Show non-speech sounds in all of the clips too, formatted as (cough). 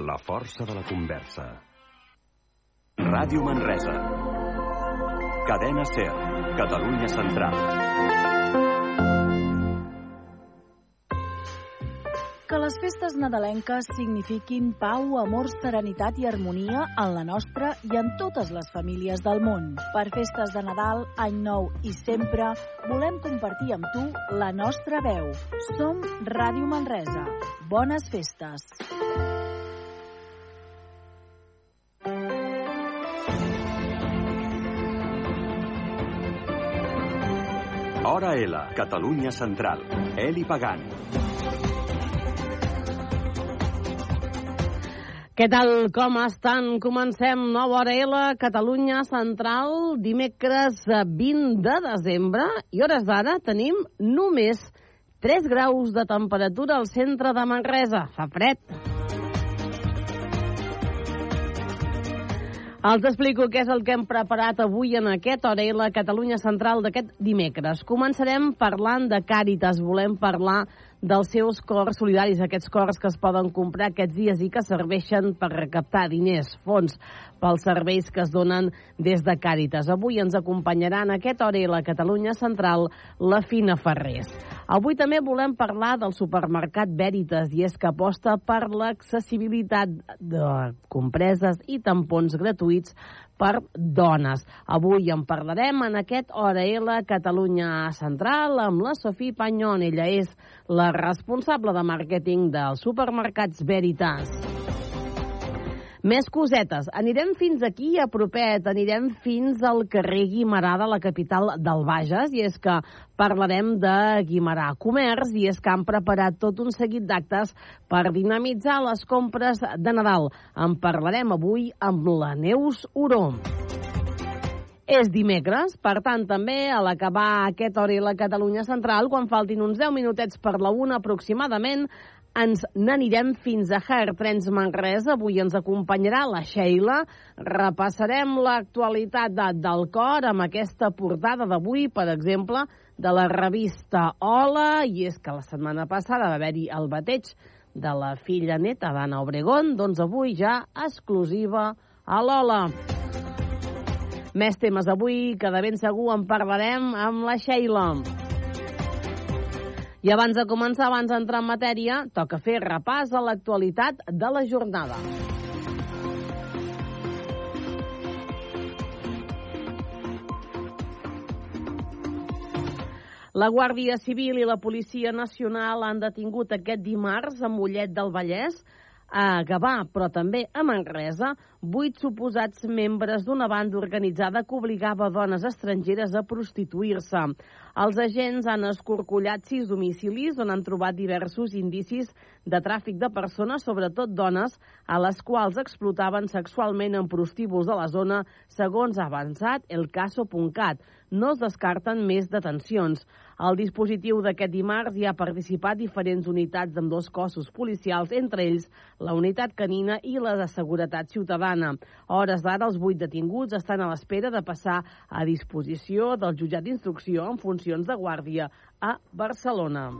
La força de la conversa. Ràdio Manresa. Cadena Ser. Catalunya Central. Que les festes nadalenques signifiquin pau, amor, serenitat i harmonia en la nostra i en totes les famílies del món. Per festes de Nadal, Any Nou i sempre, volem compartir amb tu la nostra veu. Som Ràdio Manresa. Bones festes. Hora L, Catalunya Central. Eli Pagant. Què tal, com estan? Comencem nova hora L, Catalunya Central, dimecres 20 de desembre, i hores d'ara tenim només 3 graus de temperatura al centre de Manresa. Fa fred. Els explico què és el que hem preparat avui en aquest hora i la Catalunya Central d'aquest dimecres. Començarem parlant de Càritas. Volem parlar dels seus cors solidaris, aquests cors que es poden comprar aquests dies i que serveixen per recaptar diners, fons, pels serveis que es donen des de Càritas. Avui ens acompanyarà en aquest hora i la Catalunya Central la Fina Ferrés. Avui també volem parlar del supermercat Veritas i és que aposta per l'accessibilitat de compreses i tampons gratuïts per dones. Avui en parlarem en aquest Hora L Catalunya Central amb la Sofia Panyon. Ella és la responsable de màrqueting dels supermercats Veritas. Més cosetes. Anirem fins aquí, a propet. Anirem fins al carrer Guimarà de la capital del Bages. I és que parlarem de Guimarà Comerç i és que han preparat tot un seguit d'actes per dinamitzar les compres de Nadal. En parlarem avui amb la Neus Uró. És dimecres, per tant, també a l'acabar aquest hora i la Catalunya Central, quan faltin uns 10 minutets per la una aproximadament, ens n'anirem fins a Trens Manresa. Avui ens acompanyarà la Sheila. Repassarem l'actualitat de, del cor amb aquesta portada d'avui, per exemple, de la revista Hola, i és que la setmana passada va haver-hi el bateig de la filla neta d'Anna Obregón, doncs avui ja exclusiva a l'Hola. Més temes avui, que de ben segur en parlarem amb la Sheila. I abans de començar, abans d'entrar en matèria, toca fer repàs a l'actualitat de la jornada. La Guàrdia Civil i la Policia Nacional han detingut aquest dimarts a Mollet del Vallès a Gavà, però també a Manresa, vuit suposats membres d'una banda organitzada que obligava dones estrangeres a prostituir-se. Els agents han escorcollat sis domicilis on han trobat diversos indicis de tràfic de persones, sobretot dones, a les quals explotaven sexualment en prostíbuls de la zona, segons ha avançat el caso.cat. No es descarten més detencions. Al dispositiu d'aquest dimarts hi ha participat diferents unitats amb dos cossos policials, entre ells la unitat canina i la de seguretat ciutadana. A hores d'ara, els vuit detinguts estan a l'espera de passar a disposició del jutjat d'instrucció en funcions de guàrdia a Barcelona.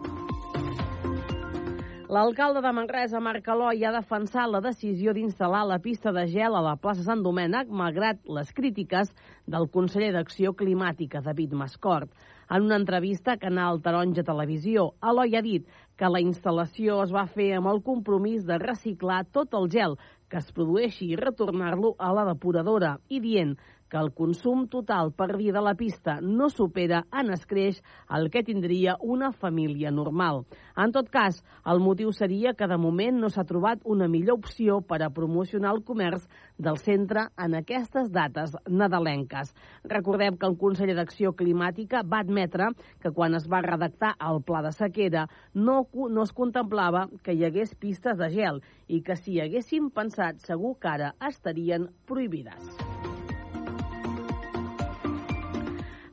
L'alcalde de Manresa, Marc Aloi, ha defensat la decisió d'instal·lar la pista de gel a la plaça Sant Domènec, malgrat les crítiques del conseller d'Acció Climàtica, David Mascort. En una entrevista a Canal Taronja Televisió, Eloi ha dit que la instal·lació es va fer amb el compromís de reciclar tot el gel que es produeixi i retornar-lo a la depuradora i dient que el consum total per dia de la pista no supera en escreix el que tindria una família normal. En tot cas, el motiu seria que de moment no s'ha trobat una millor opció per a promocionar el comerç del centre en aquestes dates nadalenques. Recordem que el conseller d'Acció Climàtica va admetre que quan es va redactar el pla de sequera no, no es contemplava que hi hagués pistes de gel i que si hi haguéssim pensat segur que ara estarien prohibides.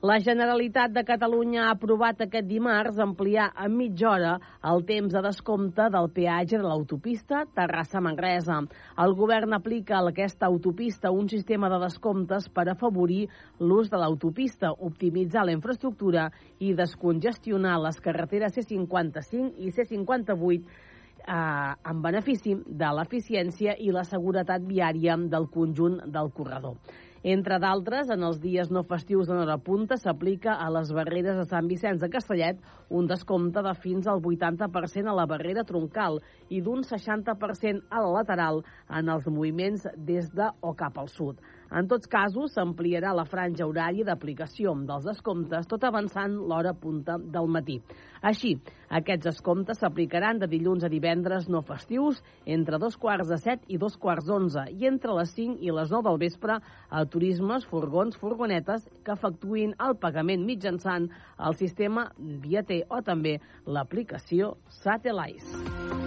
La Generalitat de Catalunya ha aprovat aquest dimarts ampliar a mitja hora el temps de descompte del peatge de l'autopista Terrassa-Manresa. El govern aplica a aquesta autopista un sistema de descomptes per afavorir l'ús de l'autopista, optimitzar la infraestructura i descongestionar les carreteres C55 i C58 eh, en benefici de l'eficiència i la seguretat viària del conjunt del corredor. Entre d'altres, en els dies no festius en hora punta s'aplica a les barreres de Sant Vicenç de Castellet un descompte de fins al 80% a la barrera troncal i d'un 60% a la lateral en els moviments des de o cap al sud. En tots casos, s'ampliarà la franja horària d'aplicació dels descomptes tot avançant l'hora punta del matí. Així, aquests descomptes s'aplicaran de dilluns a divendres no festius entre dos quarts de set i dos quarts d'onze i entre les 5 i les 9 del vespre a turismes, furgons, furgonetes que efectuïn el pagament mitjançant el sistema Viater o també l'aplicació Satellites.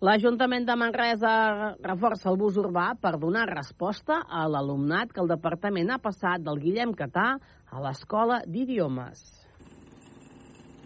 L'Ajuntament de Manresa reforça el bus urbà per donar resposta a l'alumnat que el departament ha passat del Guillem Catà a l'Escola d'Idiomes.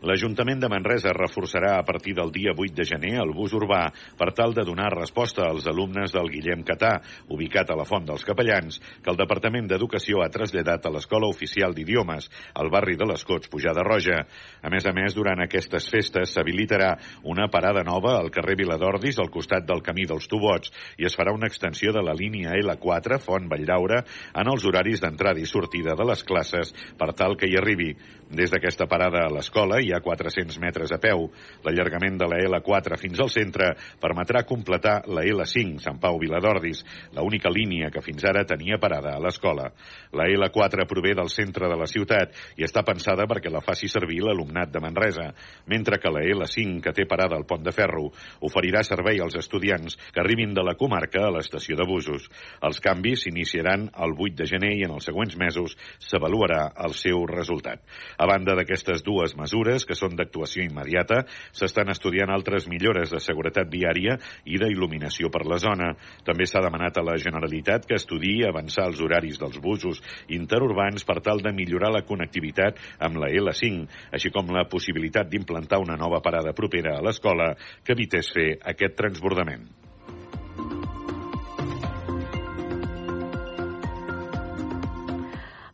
L'Ajuntament de Manresa reforçarà a partir del dia 8 de gener el bus urbà per tal de donar resposta als alumnes del Guillem Catà, ubicat a la Font dels Capellans, que el Departament d'Educació ha traslladat a l'Escola Oficial d'Idiomes, al barri de les Cots, Pujada Roja. A més a més, durant aquestes festes s'habilitarà una parada nova al carrer Viladordis, al costat del Camí dels Tubots, i es farà una extensió de la línia L4, Font Valldaura, en els horaris d'entrada i sortida de les classes per tal que hi arribi. Des d'aquesta parada a l'escola hi ha 400 metres a peu. L'allargament de la L4 fins al centre permetrà completar la L5 Sant Pau Viladordis, l'única línia que fins ara tenia parada a l'escola. La L4 prové del centre de la ciutat i està pensada perquè la faci servir l'alumnat de Manresa, mentre que la L5, que té parada al Pont de Ferro, oferirà servei als estudiants que arribin de la comarca a l'estació de busos. Els canvis s'iniciaran el 8 de gener i en els següents mesos s'avaluarà el seu resultat. A banda d'aquestes dues mesures, que són d'actuació immediata, s'estan estudiant altres millores de seguretat viària i d'il·luminació per la zona. També s'ha demanat a la Generalitat que estudiï avançar els horaris dels busos interurbans per tal de millorar la connectivitat amb la L5, així com la possibilitat d'implantar una nova parada propera a l'escola que evités fer aquest transbordament.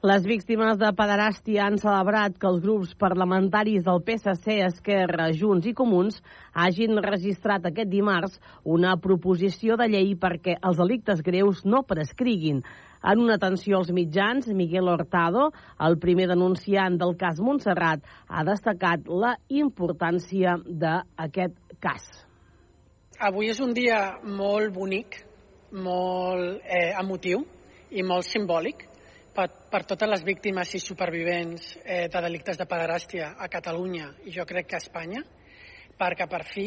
Les víctimes de pederàstia han celebrat que els grups parlamentaris del PSC, Esquerra, Junts i Comuns hagin registrat aquest dimarts una proposició de llei perquè els delictes greus no prescriguin. En una atenció als mitjans, Miguel Hurtado, el primer denunciant del cas Montserrat, ha destacat la importància d'aquest cas. Avui és un dia molt bonic, molt eh, emotiu i molt simbòlic per, per totes les víctimes i supervivents eh, de delictes de pederàstia a Catalunya i jo crec que a Espanya, perquè per fi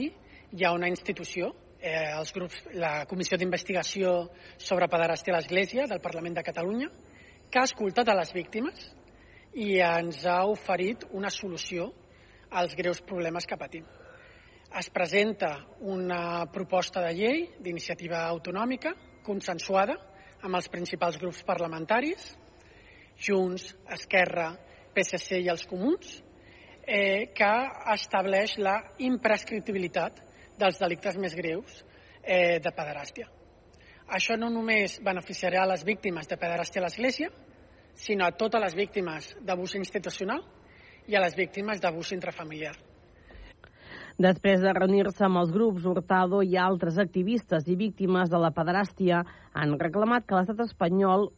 hi ha una institució, eh, els grups, la Comissió d'Investigació sobre Pederàstia a l'Església del Parlament de Catalunya, que ha escoltat a les víctimes i ens ha oferit una solució als greus problemes que patim. Es presenta una proposta de llei d'iniciativa autonòmica consensuada amb els principals grups parlamentaris Junts, Esquerra, PSC i els Comuns, eh, que estableix la imprescriptibilitat dels delictes més greus eh, de pederàstia. Això no només beneficiarà a les víctimes de pederàstia a l'Església, sinó a totes les víctimes d'abús institucional i a les víctimes d'abús intrafamiliar. Després de reunir-se amb els grups, Hurtado i altres activistes i víctimes de la pederàstia han reclamat que l'estat espanyol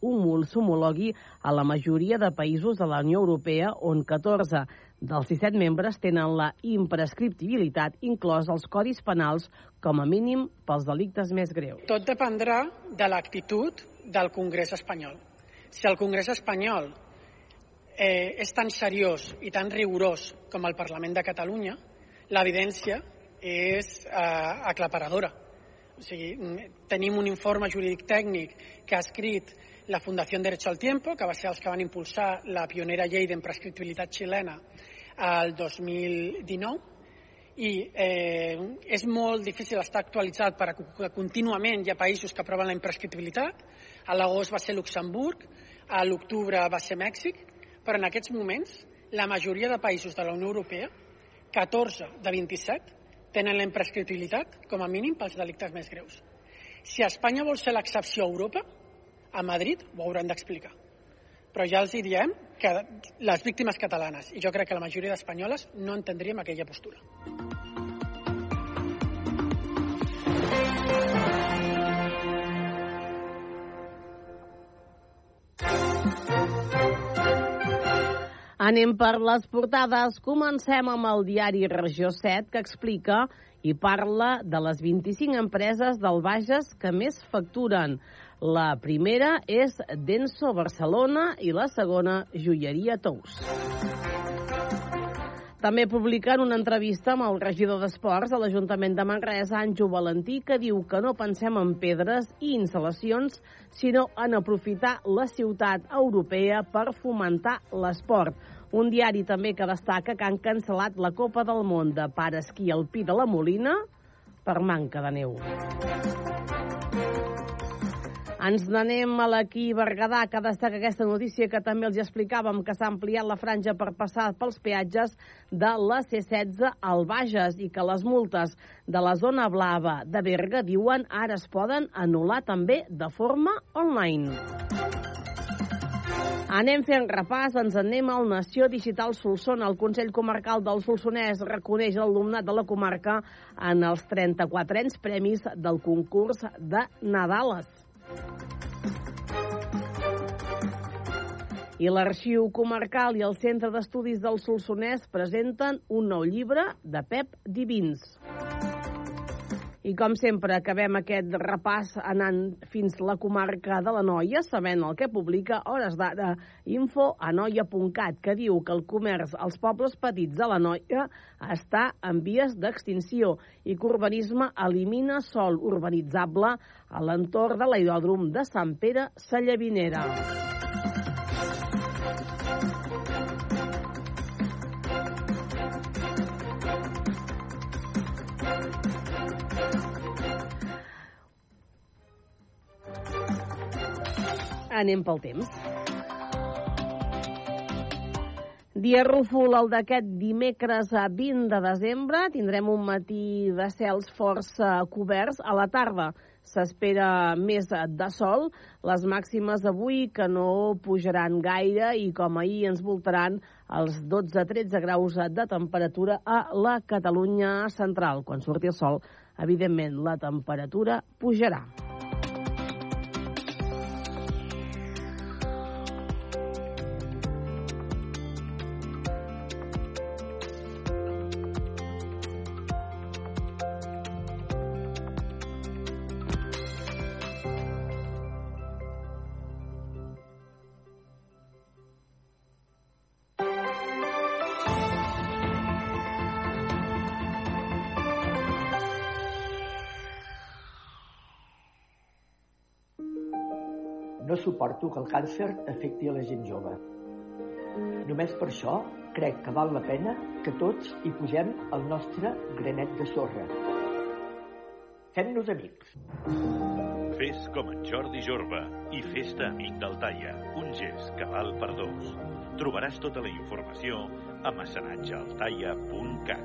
s'homologui a la majoria de països de la Unió Europea on 14 dels 17 membres tenen la imprescriptibilitat inclòs els codis penals com a mínim pels delictes més greus. Tot dependrà de l'actitud del Congrés espanyol. Si el Congrés espanyol eh, és tan seriós i tan rigorós com el Parlament de Catalunya, l'evidència és eh, aclaparadora. O sigui, tenim un informe jurídic tècnic que ha escrit la Fundació Derecho al Tiempo, que va ser els que van impulsar la pionera llei d'imprescriptibilitat xilena al 2019, i eh, és molt difícil estar actualitzat perquè contínuament hi ha països que aproven la imprescriptibilitat. A l'agost va ser Luxemburg, a l'octubre va ser Mèxic, però en aquests moments la majoria de països de la Unió Europea 14 de 27 tenen la imprescriptibilitat com a mínim pels delictes més greus. Si Espanya vol ser l'excepció a Europa, A Madrid ho hauran d'explicar. Però ja els diem que les víctimes catalanes, i jo crec que la majoria d'espanyoles, no entendríem aquella postura. Anem per les portades. Comencem amb el diari Regió 7, que explica i parla de les 25 empreses del Bages que més facturen. La primera és Denso Barcelona i la segona Joieria Tous. També publiquen una entrevista amb el regidor d'Esports a l'Ajuntament de Manresa, Anjo Valentí, que diu que no pensem en pedres i instal·lacions, sinó en aprofitar la ciutat europea per fomentar l'esport. Un diari també que destaca que han cancel·lat la Copa del Món de Paresquí Alpí de la Molina per manca de neu. Ens n'anem a l'equí Berguedà, que destaca aquesta notícia que també els explicàvem, que s'ha ampliat la franja per passar pels peatges de la C-16 al Bages i que les multes de la zona blava de Berga, diuen, ara es poden anul·lar també de forma online. Anem fent repàs, ens anem al Nació Digital Solsona. El Consell Comarcal del Solsonès reconeix l'alumnat de la comarca en els 34 anys premis del concurs de Nadales. I l'Arxiu Comarcal i el Centre d'Estudis del Solsonès presenten un nou llibre de Pep Divins. I com sempre, acabem aquest repàs anant fins la comarca de la Noia, sabent el que publica Hores d'Ara Info a noia.cat, que diu que el comerç als pobles petits de la Noia està en vies d'extinció i que urbanisme elimina sol urbanitzable a l'entorn de l'aeròdrom de Sant Pere Sallavinera. Anem pel temps. Dia rúfol, el d'aquest dimecres a 20 de desembre. Tindrem un matí de cels força coberts. A la tarda s'espera més de sol. Les màximes d'avui que no pujaran gaire i com ahir ens voltaran els 12-13 graus de temperatura a la Catalunya central. Quan surti el sol, evidentment, la temperatura pujarà. Suporto que el càncer afecti a la gent jove. Només per això crec que val la pena que tots hi posem el nostre granet de sorra. Fem-nos amics. Fes com en Jordi Jorba i fes-te amic del Taia. Un gest que val per dos. Trobaràs tota la informació a mecenatgealtaia.cat.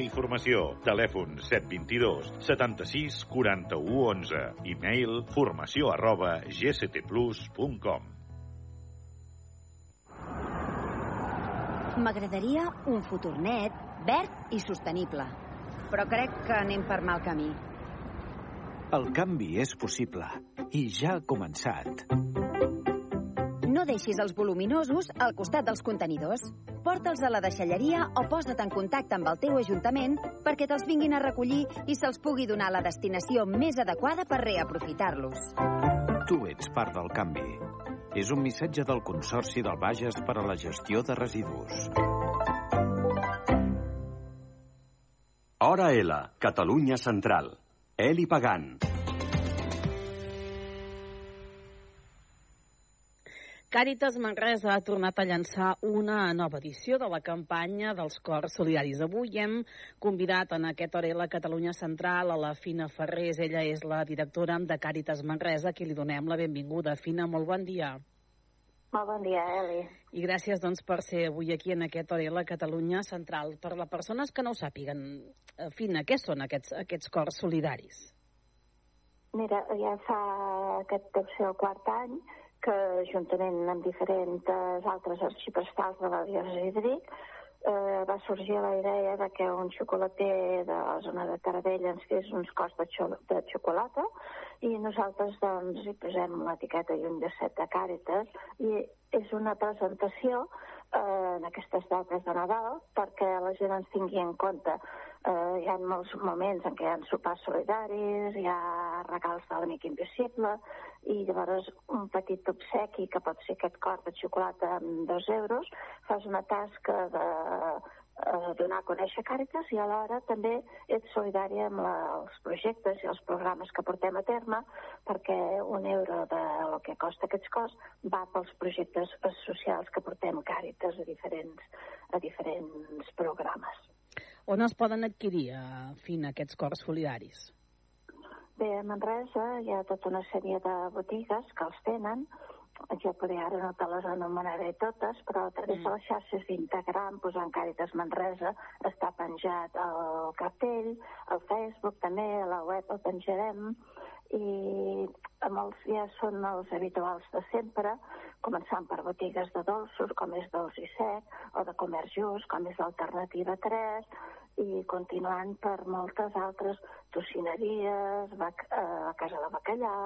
i Formació. Telèfon 722 76 41 11. E-mail formació arroba gctplus.com. M'agradaria un futur net, verd i sostenible. Però crec que anem per mal camí. El canvi és possible i ja ha començat. No deixis els voluminosos al costat dels contenidors. Porta'ls a la deixalleria o posa't en contacte amb el teu ajuntament perquè te'ls vinguin a recollir i se'ls pugui donar la destinació més adequada per reaprofitar-los. Tu ets part del canvi. És un missatge del Consorci del Bages per a la gestió de residus. Hora L, Catalunya Central. Eli Pagant. Càritas Manresa ha tornat a llançar una nova edició de la campanya dels Cors Solidaris. Avui hem convidat en aquest hora la Catalunya Central a la Fina Ferrés. Ella és la directora de Càritas Manresa, a qui li donem la benvinguda. Fina, molt bon dia. Molt bon dia, Eli. I gràcies doncs, per ser avui aquí en aquest hora la Catalunya Central. Per les persones que no ho sàpiguen, eh, Fina, què són aquests, aquests Cors Solidaris? Mira, ja fa aquest ser el quart any que juntament amb diferents altres arxiprestals de la diòcesi de Vic eh, va sorgir la idea de que un xocolater de la zona de Taradell ens fes uns cors de, xo de xocolata i nosaltres doncs hi posem l'etiqueta i un llacet de càritas i és una presentació eh, en aquestes dates de Nadal perquè la gent ens tingui en compte. Eh, hi ha molts moments en què hi ha sopars solidaris, hi ha regals de l'amic invisible, i llavors un petit obsequi, que pot ser aquest cor de xocolata amb dos euros, fas una tasca de eh, donar a conèixer Càritas i alhora també ets solidària amb la, els projectes i els programes que portem a terme perquè un euro de lo que costa aquests costs va pels projectes socials que portem Càritas a diferents, a diferents programes. On es poden adquirir, a Fina, aquests cors solidaris? Bé, a Manresa hi ha tota una sèrie de botigues que els tenen, jo per ara no te les anomenaré totes, però a través mm. de les xarxes d'Instagram, posant Càritas Manresa, està penjat el cartell, al Facebook també, a la web el penjarem, i amb els ja són els habituals de sempre, començant per botigues de dolços, com és Dolç i Sec, o de comerç just, com és l'Alternativa 3, i continuant per moltes altres tocineries, la eh, Casa de Bacallà,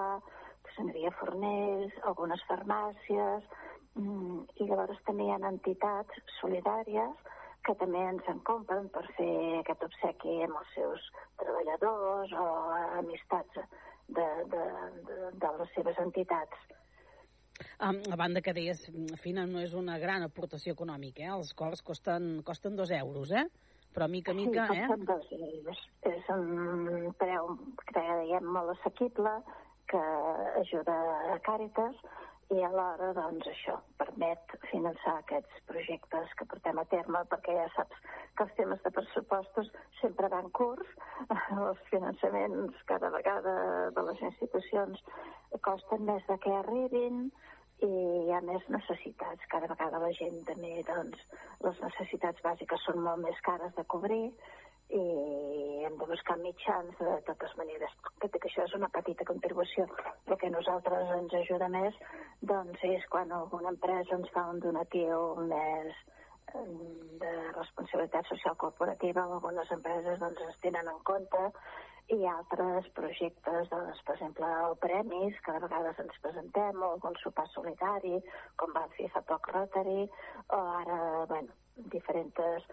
tocineria Fornells, algunes farmàcies, mm, i llavors també hi ha entitats solidàries que també ens en compren per fer aquest obsequi amb els seus treballadors o amistats de, de, de, de les seves entitats. Um, a banda que deies, Fina, no és una gran aportació econòmica, eh? Els cors costen, costen dos euros, eh? però mica a mica, sí, eh? Dos euros. És un preu, creiem, molt assequible, que ajuda a Càritas, i alhora, doncs, això permet finançar aquests projectes que portem a terme, perquè ja saps que els temes de pressupostos sempre van curts, (laughs) els finançaments cada vegada de les institucions costen més de que arribin, i hi ha més necessitats. Cada vegada la gent també, doncs, les necessitats bàsiques són molt més cares de cobrir i hem de buscar mitjans de totes maneres. Que, que això és una petita contribució. El que a nosaltres ens ajuda més doncs, és quan alguna empresa ens fa un donatiu més eh, de responsabilitat social corporativa, algunes empreses doncs, es tenen en compte i altres projectes, doncs, per exemple, el premis, que de vegades ens presentem, o algun sopar solidari, com van fer fa poc Rotary, o ara, bueno, diferents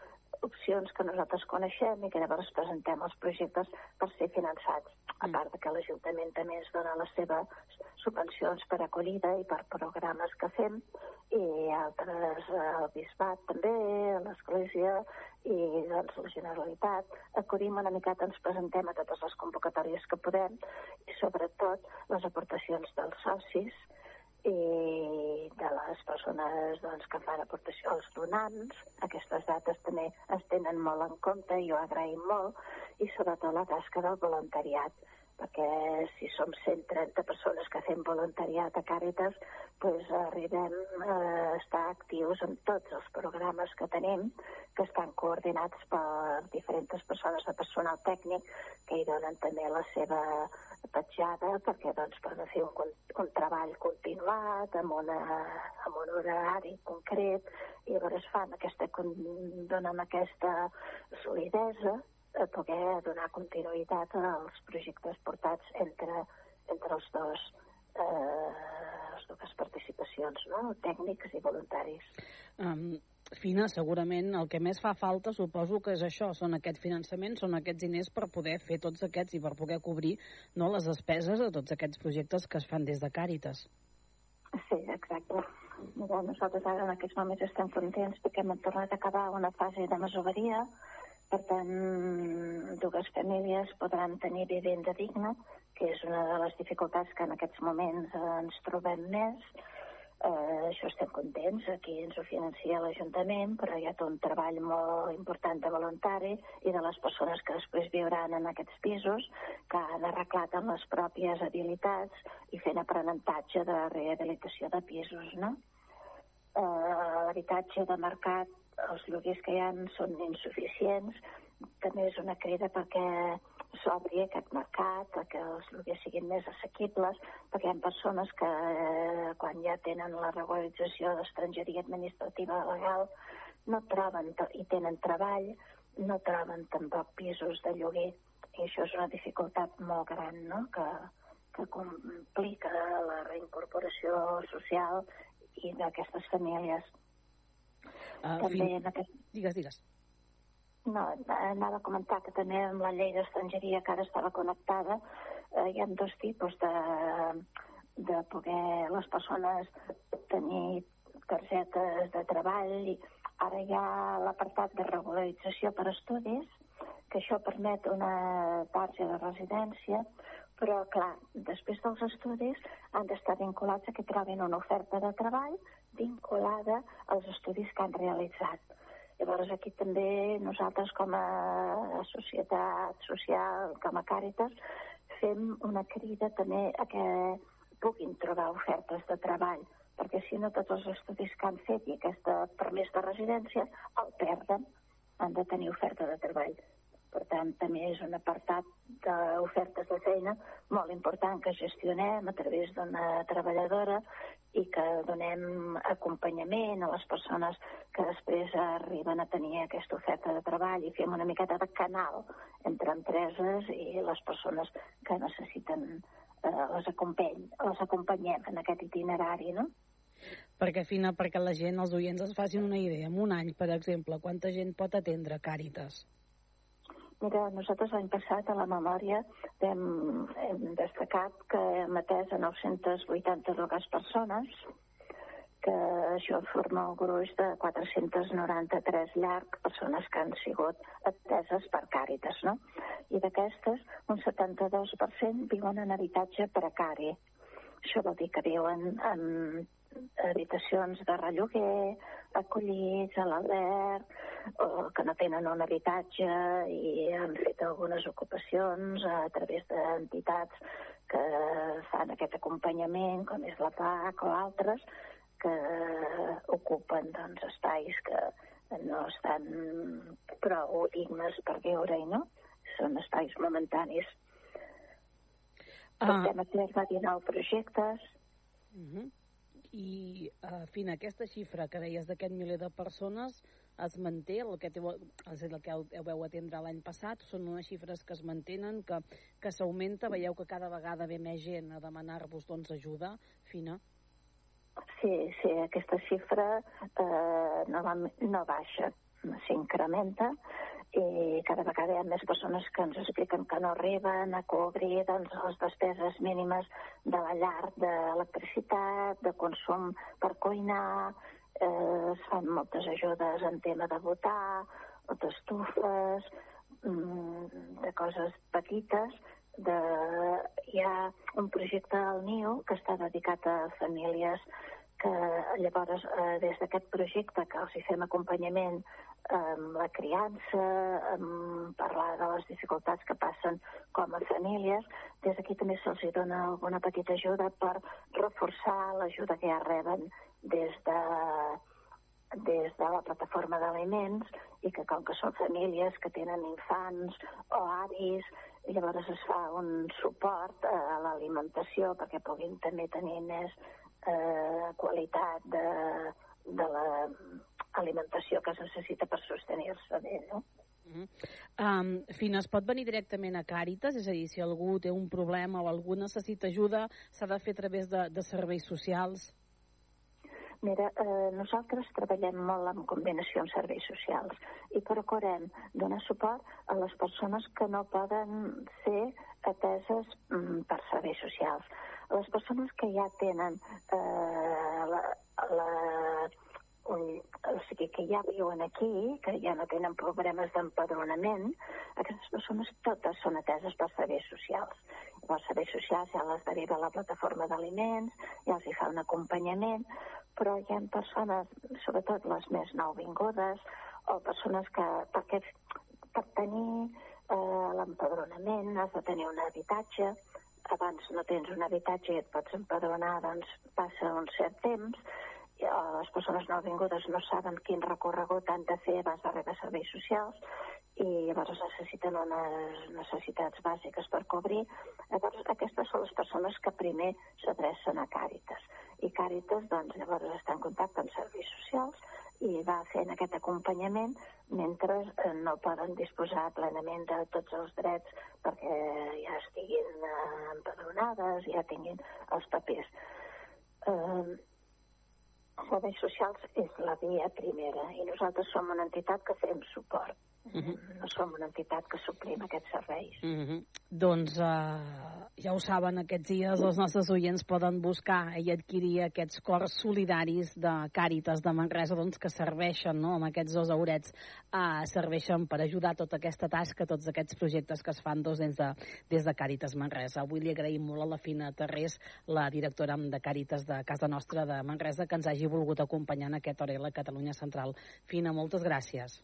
opcions que nosaltres coneixem i que llavors presentem els projectes per ser finançats. A mm. part de que l'Ajuntament també ens dona les seves subvencions per acollida i per programes que fem i altres, el Bisbat també, l'Església i doncs la Generalitat. Acollim una miqueta, ens presentem a totes les convocatòries que podem i sobretot les aportacions dels socis i de les persones doncs, que fan aportació als donants. Aquestes dates també es tenen molt en compte i ho agraïm molt, i sobretot la tasca del voluntariat, perquè si som 130 persones que fem voluntariat a Càritas, doncs arribem a estar actius en tots els programes que tenim, que estan coordinats per diferents persones de personal tècnic que hi donen també la seva petjada perquè doncs, per fer un, un treball continuat amb, una, amb un horari concret i llavors fan aquesta, donen aquesta solidesa a poder donar continuïtat als projectes portats entre, entre els dos eh, les dues participacions, no? tècnics i voluntaris. Um, Fina, segurament el que més fa falta suposo que és això, són aquest finançament, són aquests diners per poder fer tots aquests i per poder cobrir no, les despeses de tots aquests projectes que es fan des de Càritas. Sí, exacte. Mira, nosaltres ara en aquests moments estem contents perquè hem tornat a acabar una fase de masoveria, per tant, dues famílies podran tenir vivenda digna, que és una de les dificultats que en aquests moments ens trobem més, Eh, això estem contents, aquí ens ho financia l'Ajuntament, però hi ha tot un treball molt important de voluntari i de les persones que després viuran en aquests pisos, que han arreglat amb les pròpies habilitats i fent aprenentatge de rehabilitació de pisos, no? Eh, L'habitatge de mercat, els lloguers que hi ha són insuficients, també és una crida perquè s'obri aquest mercat, que els lloguers siguin més assequibles, perquè hi ha persones que eh, quan ja tenen la regularització d'estrangeria administrativa legal no troben i tenen treball, no troben tampoc pisos de lloguer i això és una dificultat molt gran no? que, que complica la reincorporació social i d'aquestes famílies. Uh, També fin... en aquest... Digues, digues. No, anava a comentar que també amb la llei d'estrangeria que ara estava connectada eh, hi ha dos tipus de, de poder les persones tenir targetes de treball. I ara hi ha l'apartat de regularització per estudis, que això permet una targeta de residència, però, clar, després dels estudis han d'estar vinculats a que trobin una oferta de treball vinculada als estudis que han realitzat Llavors aquí també nosaltres com a societat social, com a Càritas, fem una crida també a que puguin trobar ofertes de treball, perquè si no tots els estudis que han fet i aquesta permís de residència el perden, han de tenir oferta de treball. Per tant, també és un apartat d'ofertes de feina molt important que gestionem a través d'una treballadora i que donem acompanyament a les persones que després arriben a tenir aquesta oferta de treball i fem una miqueta de canal entre empreses i les persones que necessiten eh, les, acompany, les acompanyem en aquest itinerari, no? Perquè, Fina, perquè la gent, els oients es facin una idea, en un any, per exemple, quanta gent pot atendre Càritas? Mira, nosaltres l'any passat a la memòria hem, hem destacat que hem atès a 982 persones, que això forma el gruix de 493 llarg persones que han sigut ateses per Càritas, no? I d'aquestes, un 72% viuen en habitatge precari. Això vol dir que viuen en habitacions de relloguer, acollits a l'albert, o que no tenen un habitatge i han fet algunes ocupacions a través d'entitats que fan aquest acompanyament, com és la PAC o altres, que ocupen doncs, espais que no estan prou dignes per viure-hi, no? Són espais momentanis. Ah. Portem a terme 19 projectes. Uh -huh i, uh, Fina, aquesta xifra que deies d'aquest miler de persones es manté, el que, teu, és el que heu veu atendre l'any passat, són unes xifres que es mantenen, que, que s'augmenta, veieu que cada vegada ve més gent a demanar-vos doncs, ajuda, Fina? Sí, sí, aquesta xifra eh, no, va, no baixa, s'incrementa i cada vegada hi ha més persones que ens expliquen que no arriben a cobrir doncs, les despeses mínimes de la llar d'electricitat, de consum per cuinar, eh, es fan moltes ajudes en tema de votar, d'estufes, mm, de coses petites, de... hi ha un projecte al NIO que està dedicat a famílies que llavors eh, des d'aquest projecte que els hi fem acompanyament amb la criança, amb parlar de les dificultats que passen com a famílies, des d'aquí també se'ls dona alguna petita ajuda per reforçar l'ajuda que ja reben des de des de la plataforma d'aliments i que com que són famílies que tenen infants o avis, llavors es fa un suport a l'alimentació perquè puguin també tenir més eh, qualitat de, de l'alimentació que es necessita per sostenir-se bé, no? Mm -hmm. um, Fina, es pot venir directament a Càritas? És a dir, si algú té un problema o algú necessita ajuda, s'ha de fer a través de, de serveis socials? Mira, eh, nosaltres treballem molt en combinació amb serveis socials i procurem donar suport a les persones que no poden ser ateses mm, per serveis socials les persones que ja tenen eh, la, la, o sigui, que ja viuen aquí, que ja no tenen problemes d'empadronament, aquestes persones totes són ateses per serveis socials. Els serveis socials ja les deriva a la plataforma d'aliments, ja els hi fa un acompanyament, però hi ha persones, sobretot les més nouvingudes, o persones que, perquè per tenir eh, l'empadronament has de tenir un habitatge, abans no tens un habitatge i et pots empadronar, doncs passa un cert temps, i eh, les persones nouvingudes no saben quin recorregut han de fer abans de rebre serveis socials i llavors necessiten unes necessitats bàsiques per cobrir. Llavors, aquestes són les persones que primer s'adrecen a Càritas. I Càritas, doncs, llavors està en contacte amb serveis socials i va fent aquest acompanyament mentre eh, no poden disposar plenament de tots els drets perquè ja estiguin eh, empadronades, ja tinguin els papers. Eh, serveis socials és la via primera i nosaltres som una entitat que fem suport. Uh -huh. No som una entitat que suplim aquests serveis. Uh -huh. Doncs uh, ja ho saben, aquests dies els nostres oients poden buscar i adquirir aquests cors solidaris de Càritas de Manresa doncs, que serveixen, no? amb aquests dos aurets, uh, serveixen per ajudar tota aquesta tasca, tots aquests projectes que es fan doncs, des, de, des de Càritas Manresa. Avui li agraïm molt a la Fina Terrés, la directora de Càritas de Casa Nostra de Manresa, que ens hagi volgut acompanyar en aquest hora a la Catalunya Central. Fina, moltes gràcies.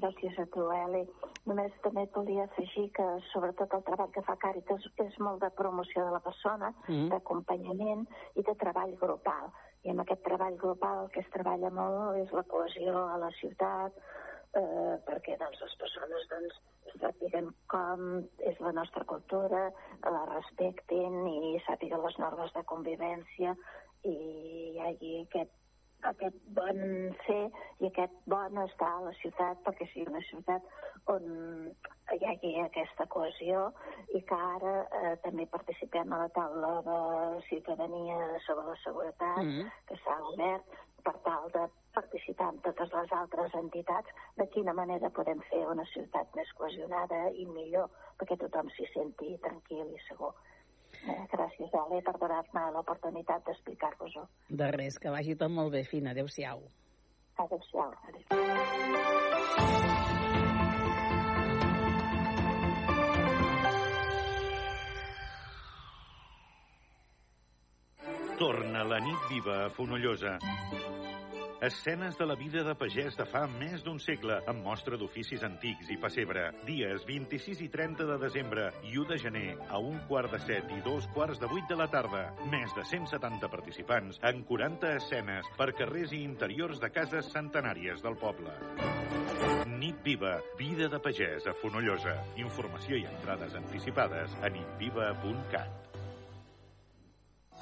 Gràcies a tu, Eli. Només també et volia afegir que sobretot el treball que fa Càritas és molt de promoció de la persona, mm. d'acompanyament i de treball grupal. I amb aquest treball grupal que es treballa molt és la cohesió a la ciutat, eh, perquè doncs, les persones doncs, sàpiguen com és la nostra cultura, la respectin i sàpiguen les normes de convivència i hi hagi aquest aquest bon fer i aquest bon estar a la ciutat perquè sigui una ciutat on hi hagi aquesta cohesió i que ara eh, també participem a la taula de ciutadania sobre la seguretat mm -hmm. que s'ha obert per tal de participar amb totes les altres entitats de quina manera podem fer una ciutat més cohesionada i millor perquè tothom s'hi senti tranquil i segur. Eh, gràcies, Ale, per donar-me l'oportunitat d'explicar-vos-ho. De res, que vagi tot molt bé, Fina. Adéu-siau. Adéu-siau. Adéu. Torna la nit viva a Fonollosa. Escenes de la vida de pagès de fa més d'un segle, amb mostra d'oficis antics i pessebre. Dies 26 i 30 de desembre i 1 de gener, a un quart de set i dos quarts de vuit de la tarda. Més de 170 participants en 40 escenes per carrers i interiors de cases centenàries del poble. Nit Viva, vida de pagès a Fonollosa. Informació i entrades anticipades a nitviva.cat.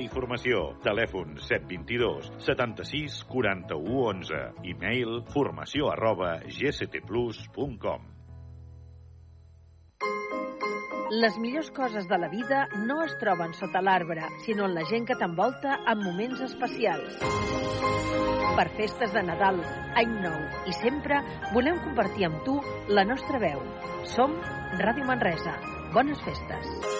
i Formació. Telèfon 722 76 41 11. E-mail formació arroba gctplus.com. Les millors coses de la vida no es troben sota l'arbre, sinó en la gent que t'envolta en moments especials. Per festes de Nadal, Any Nou i sempre volem compartir amb tu la nostra veu. Som Ràdio Manresa. Bones festes.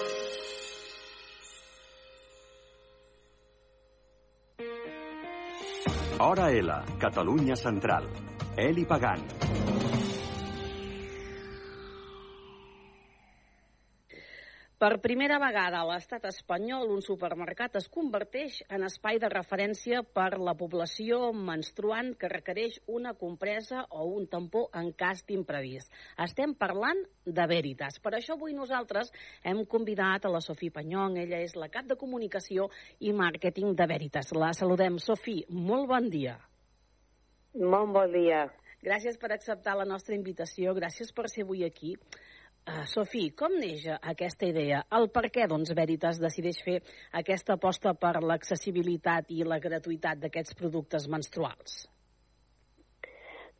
Hora L, Catalunya Central. Eli Pagant. Per primera vegada a l'estat espanyol, un supermercat es converteix en espai de referència per la població menstruant que requereix una compresa o un tampó en cas d'imprevist. Estem parlant de Veritas. Per això avui nosaltres hem convidat a la Sofí Panyong. Ella és la cap de comunicació i màrqueting de Veritas. La saludem. Sofí, molt bon dia. Molt bon dia. Gràcies per acceptar la nostra invitació. Gràcies per ser avui aquí. Uh, Sofí, com neix aquesta idea? El per què, doncs, Veritas decideix fer aquesta aposta per l'accessibilitat i la gratuïtat d'aquests productes menstruals?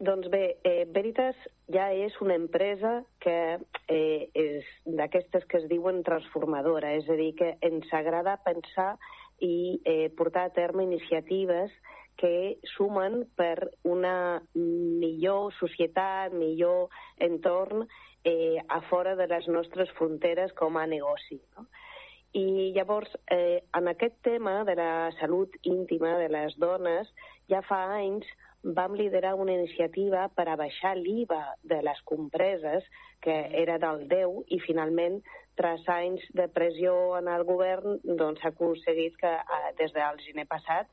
Doncs bé, eh, Veritas ja és una empresa que eh, és d'aquestes que es diuen transformadora, és a dir, que ens agrada pensar i eh, portar a terme iniciatives que sumen per una millor societat, millor entorn eh, a fora de les nostres fronteres com a negoci. No? I llavors, eh, en aquest tema de la salut íntima de les dones, ja fa anys vam liderar una iniciativa per a baixar l'IVA de les compreses, que era del 10, i finalment, tras anys de pressió en el govern, doncs s'ha aconseguit que eh, des del gener passat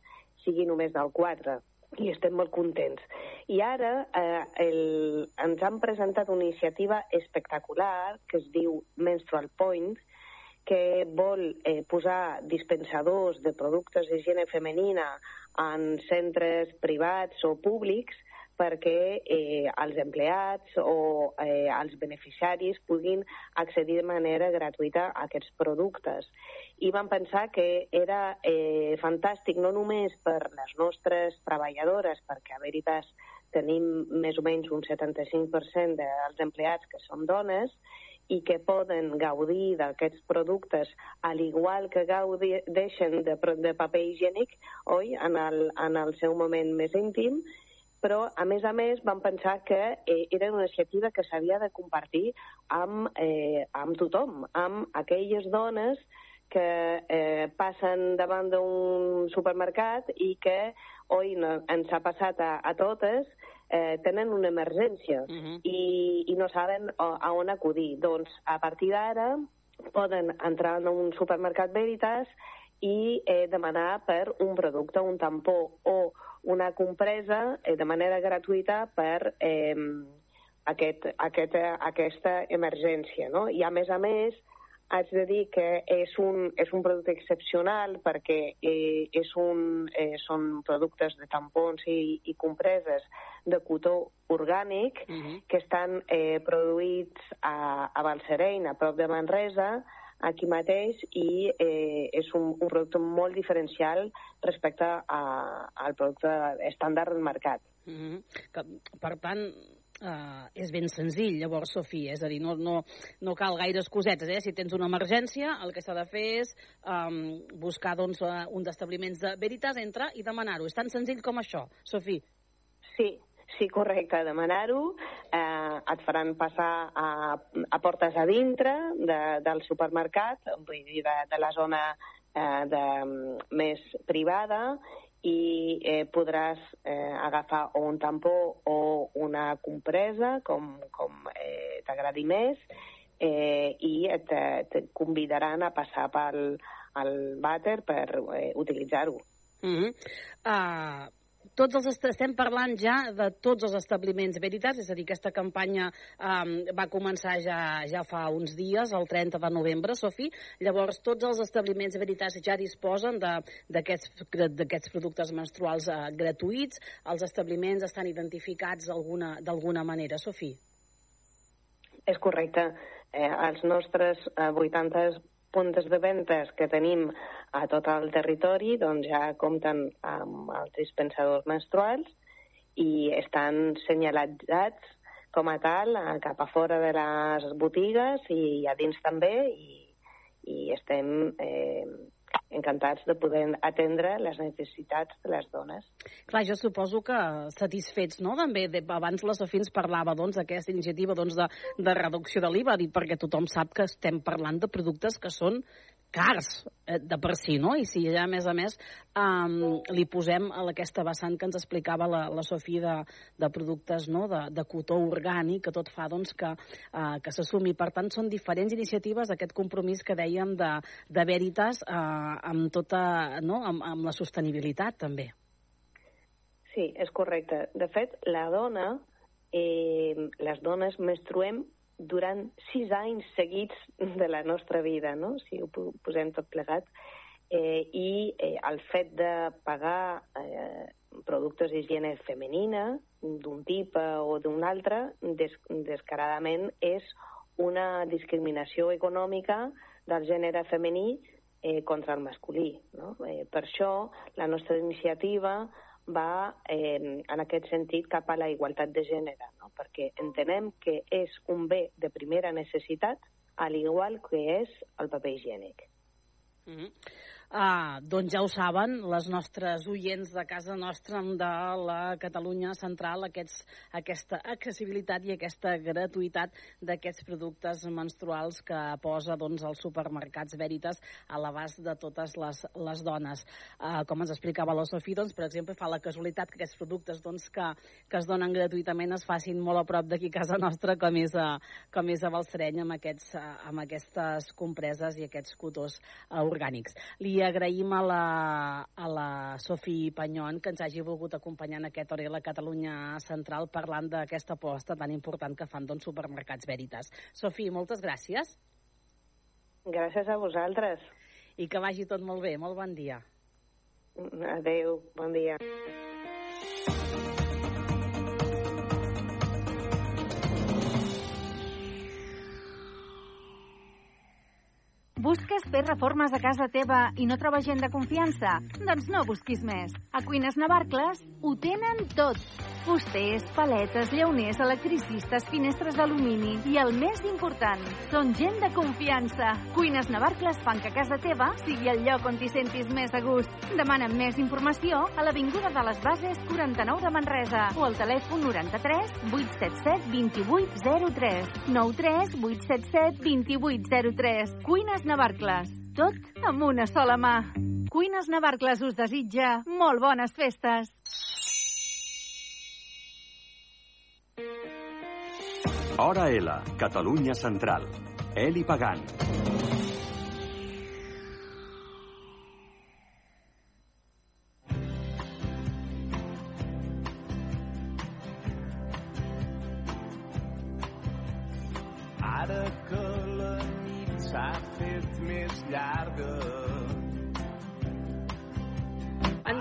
sigui només del 4 i estem molt contents. I ara eh, el, ens han presentat una iniciativa espectacular que es diu Menstrual Point, que vol eh, posar dispensadors de productes d'higiene femenina en centres privats o públics perquè eh, els empleats o eh, els beneficiaris puguin accedir de manera gratuïta a aquests productes. I vam pensar que era eh, fantàstic no només per les nostres treballadores, perquè a Veritas tenim més o menys un 75% dels empleats que són dones, i que poden gaudir d'aquests productes al igual que gaudeixen de, de paper higiènic, oi, en el, en el seu moment més íntim, però, a més a més, vam pensar que eh, era una iniciativa que s'havia de compartir amb, eh, amb tothom, amb aquelles dones que eh, passen davant d'un supermercat i que, oi, no, ens ha passat a, a totes, eh, tenen una emergència uh -huh. i, i no saben a, a on acudir. Doncs, a partir d'ara, poden entrar en un supermercat Veritas i eh, demanar per un producte, un tampó o una compresa eh, de manera gratuïta per eh, aquest, aquest, aquesta emergència. No? I, a més a més, haig de dir que és un, és un producte excepcional perquè eh, és un, eh, són productes de tampons i, i compreses de cotó orgànic uh -huh. que estan eh, produïts a, a Balsareny, a prop de Manresa, aquí mateix, i eh, és un, un producte molt diferencial respecte a, al producte estàndard del mercat. Uh -huh. que, per tant, Uh, és ben senzill, llavors, Sofia, és a dir, no, no, no cal gaires cosetes, eh? Si tens una emergència, el que s'ha de fer és um, buscar doncs, uh, un d'establiments de Veritas, entrar i demanar-ho. És tan senzill com això, Sofia. Sí, sí, correcte, demanar-ho. Eh, et faran passar a, a portes a dintre de, del supermercat, vull dir, de, de la zona eh, de, més privada, i eh, podràs eh, agafar o un tampó o una compresa, com, com eh, t'agradi més, eh, i et, et convidaran a passar pel el vàter per eh, utilitzar-ho. Mm -hmm. uh, tots els estem parlant ja de tots els establiments Veritas, és a dir, aquesta campanya um, va començar ja, ja fa uns dies, el 30 de novembre, Sofi. Llavors, tots els establiments Veritas ja disposen d'aquests productes menstruals uh, gratuïts. Els establiments estan identificats d'alguna manera, Sofi? És correcte. Eh, els nostres eh, 80 punts de ventes que tenim a tot el territori doncs ja compten amb els dispensadors menstruals i estan senyalitzats com a tal cap a fora de les botigues i a dins també i, i estem eh, encantats de poder atendre les necessitats de les dones. Clar, jo suposo que satisfets, no? També, de, abans la Sofia ens parlava doncs, d'aquesta iniciativa doncs, de, de reducció de l'IVA, perquè tothom sap que estem parlant de productes que són cars eh, de per si, no? I si ja, a més a més, um, li posem a aquesta vessant que ens explicava la, la Sofia de, de productes no? de, de cotó orgànic, que tot fa doncs, que, uh, que s'assumi. Per tant, són diferents iniciatives, aquest compromís que dèiem de, de Veritas uh, amb, tota, no? amb, amb la sostenibilitat, també. Sí, és correcte. De fet, la dona, eh, les dones menstruem durant sis anys seguits de la nostra vida, no? si ho posem tot plegat, eh, i eh, el fet de pagar eh, productes d'higiene femenina d'un tipus o d'un altre, des, descaradament és una discriminació econòmica del gènere femení eh, contra el masculí. No? Eh, per això la nostra iniciativa va eh, en aquest sentit cap a la igualtat de gènere, no? perquè entenem que és un bé de primera necessitat, al igual que és el paper higiènic. Mm -hmm. Uh, doncs ja ho saben, les nostres oients de casa nostra de la Catalunya central, aquests, aquesta accessibilitat i aquesta gratuïtat d'aquests productes menstruals que posa doncs, els supermercats Veritas a l'abast de totes les, les dones. Uh, com ens explicava la Sofia, doncs, per exemple, fa la casualitat que aquests productes doncs, que, que es donen gratuïtament es facin molt a prop d'aquí casa nostra, com és a, com és a Balsareny, amb, aquests, amb aquestes compreses i aquests cotors uh, orgànics. Li agraïm a la, a la Sofi Panyon que ens hagi volgut acompanyar en aquest hora a la Catalunya Central parlant d'aquesta aposta tan important que fan doncs, supermercats Veritas. Sofi, moltes gràcies. Gràcies a vosaltres. I que vagi tot molt bé. Molt bon dia. Adeu, bon dia. Busques fer reformes a casa teva i no trobes gent de confiança? Doncs no busquis més. A Cuines Navarcles ho tenen tot. Fusters, paletes, llauners, electricistes, finestres d'alumini i el més important, són gent de confiança. Cuines Navarcles fan que casa teva sigui el lloc on t'hi sentis més a gust. Demanen més informació a l'Avinguda de les Bases 49 de Manresa o al telèfon 93 877 2803 93 877 2803 Cuines Navarcles. Tot amb una sola mà. Cuines Navarcles us desitja molt bones festes. Hora L, Catalunya Central. Eli Pagant.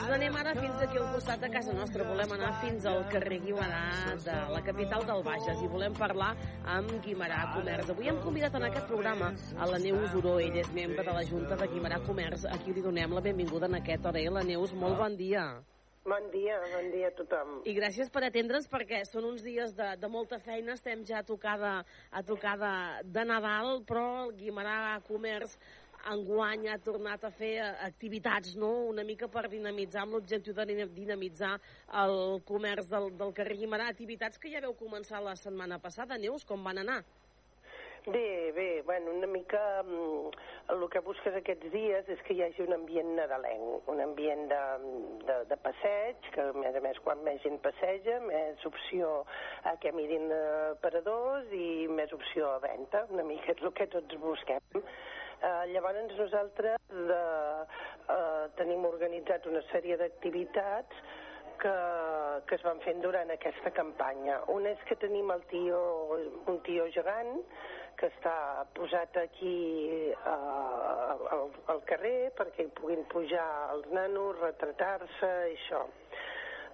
Ens n'anem ara fins aquí al costat de casa nostra. Volem anar fins al carrer Guimarà de la capital del Bages i volem parlar amb Guimarà Comerç. Avui hem convidat en aquest programa a la Neus Uró. Ella és membre de la Junta de Guimarà Comerç. Aquí li donem la benvinguda en aquest hora. La Neus, molt bon dia. Bon dia, bon dia a tothom. I gràcies per atendre'ns perquè són uns dies de, de molta feina, estem ja a tocada, a tocada de Nadal, però el Guimarà Comerç enguany ha tornat a fer activitats, no?, una mica per dinamitzar, amb l'objectiu de dinamitzar el comerç del, del carrer Guimarà, activitats que ja veu començar la setmana passada. Neus, com van anar? Bé, bé, bueno, una mica mm, el que busques aquests dies és que hi hagi un ambient nadalenc, un ambient de, de, de passeig, que a més a més quan més gent passeja, més opció a que mirin aparadors i més opció a venda, una mica és el que tots busquem. Uh, llavors nosaltres de, uh, tenim organitzat una sèrie d'activitats que, que es van fent durant aquesta campanya. Una és que tenim el tio, un tio gegant que està posat aquí uh, al, al carrer perquè hi puguin pujar els nanos, retratar-se, això.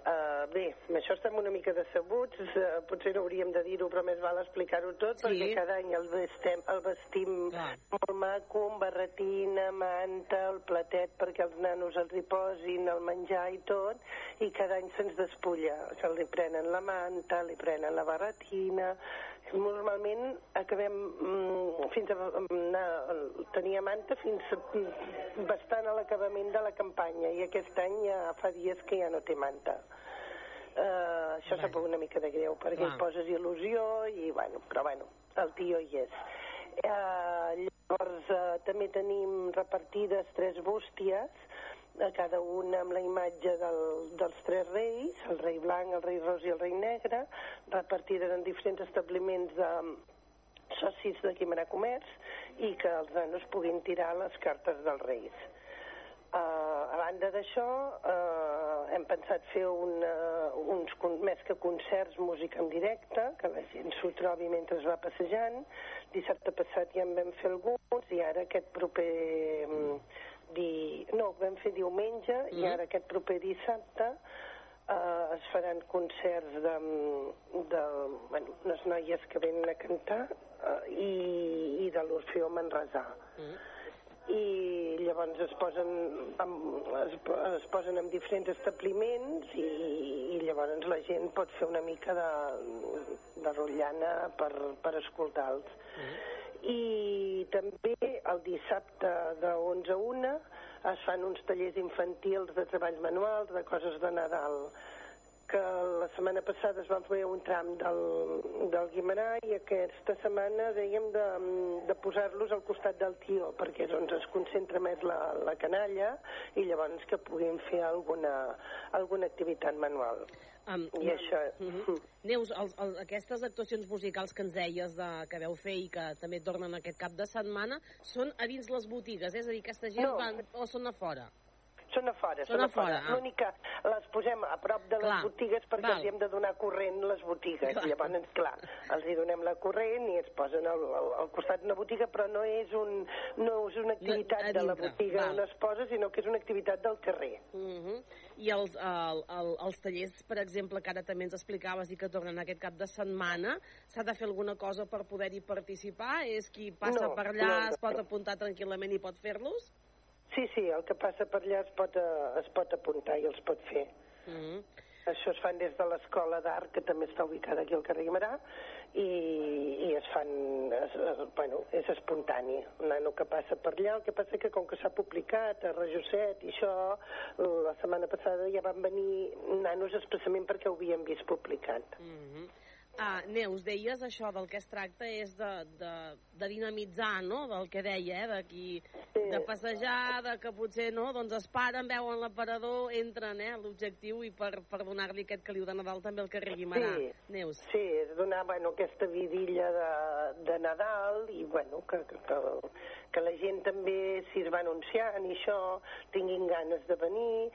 Uh, bé, amb això estem una mica decebuts, uh, potser no hauríem de dir-ho, però més val explicar-ho tot, sí. perquè cada any el vestem, el vestim Clar. molt maco, amb barretina, manta, el platet perquè els nanos els hi posin, el menjar i tot, i cada any se'ns despulla, que li prenen la manta, li prenen la barretina, normalment acabem mm, fins a anar, tenir manta fins a, bastant a l'acabament de la campanya i aquest any ja fa dies que ja no té manta. Uh, això sap una mica de greu perquè Clar. hi poses il·lusió i bueno, però bueno, el tio hi és. Uh, llavors uh, també tenim repartides tres bústies cada una amb la imatge del, dels tres reis, el rei blanc, el rei ros i el rei negre, repartides en diferents establiments de socis de Guimarà Comerç i que els nanos puguin tirar les cartes dels reis. Uh, a banda d'això, uh, hem pensat fer una, uns, més que concerts, música en directe, que la gent s'ho trobi mentre es va passejant. Dissabte passat ja en vam fer alguns i ara aquest proper... Um, di... no, vam fer diumenge mm. i ara aquest proper dissabte uh, es faran concerts de, de bueno, unes noies que venen a cantar uh, i, i de l'Orfeó Manresà. Mm i llavors es posen amb, es, es posen en diferents establiments i, i llavors la gent pot fer una mica de, de rotllana per, per escoltar-los. Mm. I també el dissabte de 11 a 1 es fan uns tallers infantils de treballs manuals, de coses de Nadal que la setmana passada es van fer un tram del, del Guimarà i aquesta setmana dèiem de, de posar-los al costat del tió perquè doncs es concentra més la, la canalla i llavors que puguin fer alguna, alguna activitat manual. Um, I això... Uh -huh. Neus, els, els, aquestes actuacions musicals que ens deies de, que veu fer i que també tornen aquest cap de setmana són a dins les botigues, és a dir, aquesta gent No. van, o són a fora? Són a fora, Són són a fora. fora, ah. L'únic que les posem a prop de les Clar, botigues perquè val. els hem de donar corrent les botigues. Clar. Llavors, clar, els hi donem la corrent i es posen al, al, al costat d'una botiga, però no és, un, no és una activitat a de la botiga val. on es posa, sinó que és una activitat del carrer. Uh -huh. I els, el, el, els tallers, per exemple, que ara també ens explicaves i que tornen aquest cap de setmana, s'ha de fer alguna cosa per poder-hi participar? És qui passa No, per allà, no, no. es pot apuntar tranquil·lament i pot fer-los? Sí, sí, el que passa per allà es pot, eh, es pot apuntar i els pot fer. Uh -huh. Això es fan des de l'Escola d'Art, que també està ubicada aquí al carrer Guimarà, i, i es fan, es, es, bueno, és espontani. Un nano que passa per allà, el que passa que com que s'ha publicat a Rajosset i això, la setmana passada ja van venir nanos expressament perquè ho havien vist publicat. Uh -huh. Ah, Neus, deies això del que es tracta és de, de, de dinamitzar, no?, del que deia, eh?, de, qui, de passejar, de que potser, no?, doncs es paren, veuen l'aparador, entren, eh?, l'objectiu i per, per donar-li aquest caliu de Nadal també al carrer Guimarà. Sí. Neus. Sí, és donar bueno, aquesta vidilla de, de Nadal i bueno, que, que, que, que la gent també, es va anunciant i això, tinguin ganes de venir,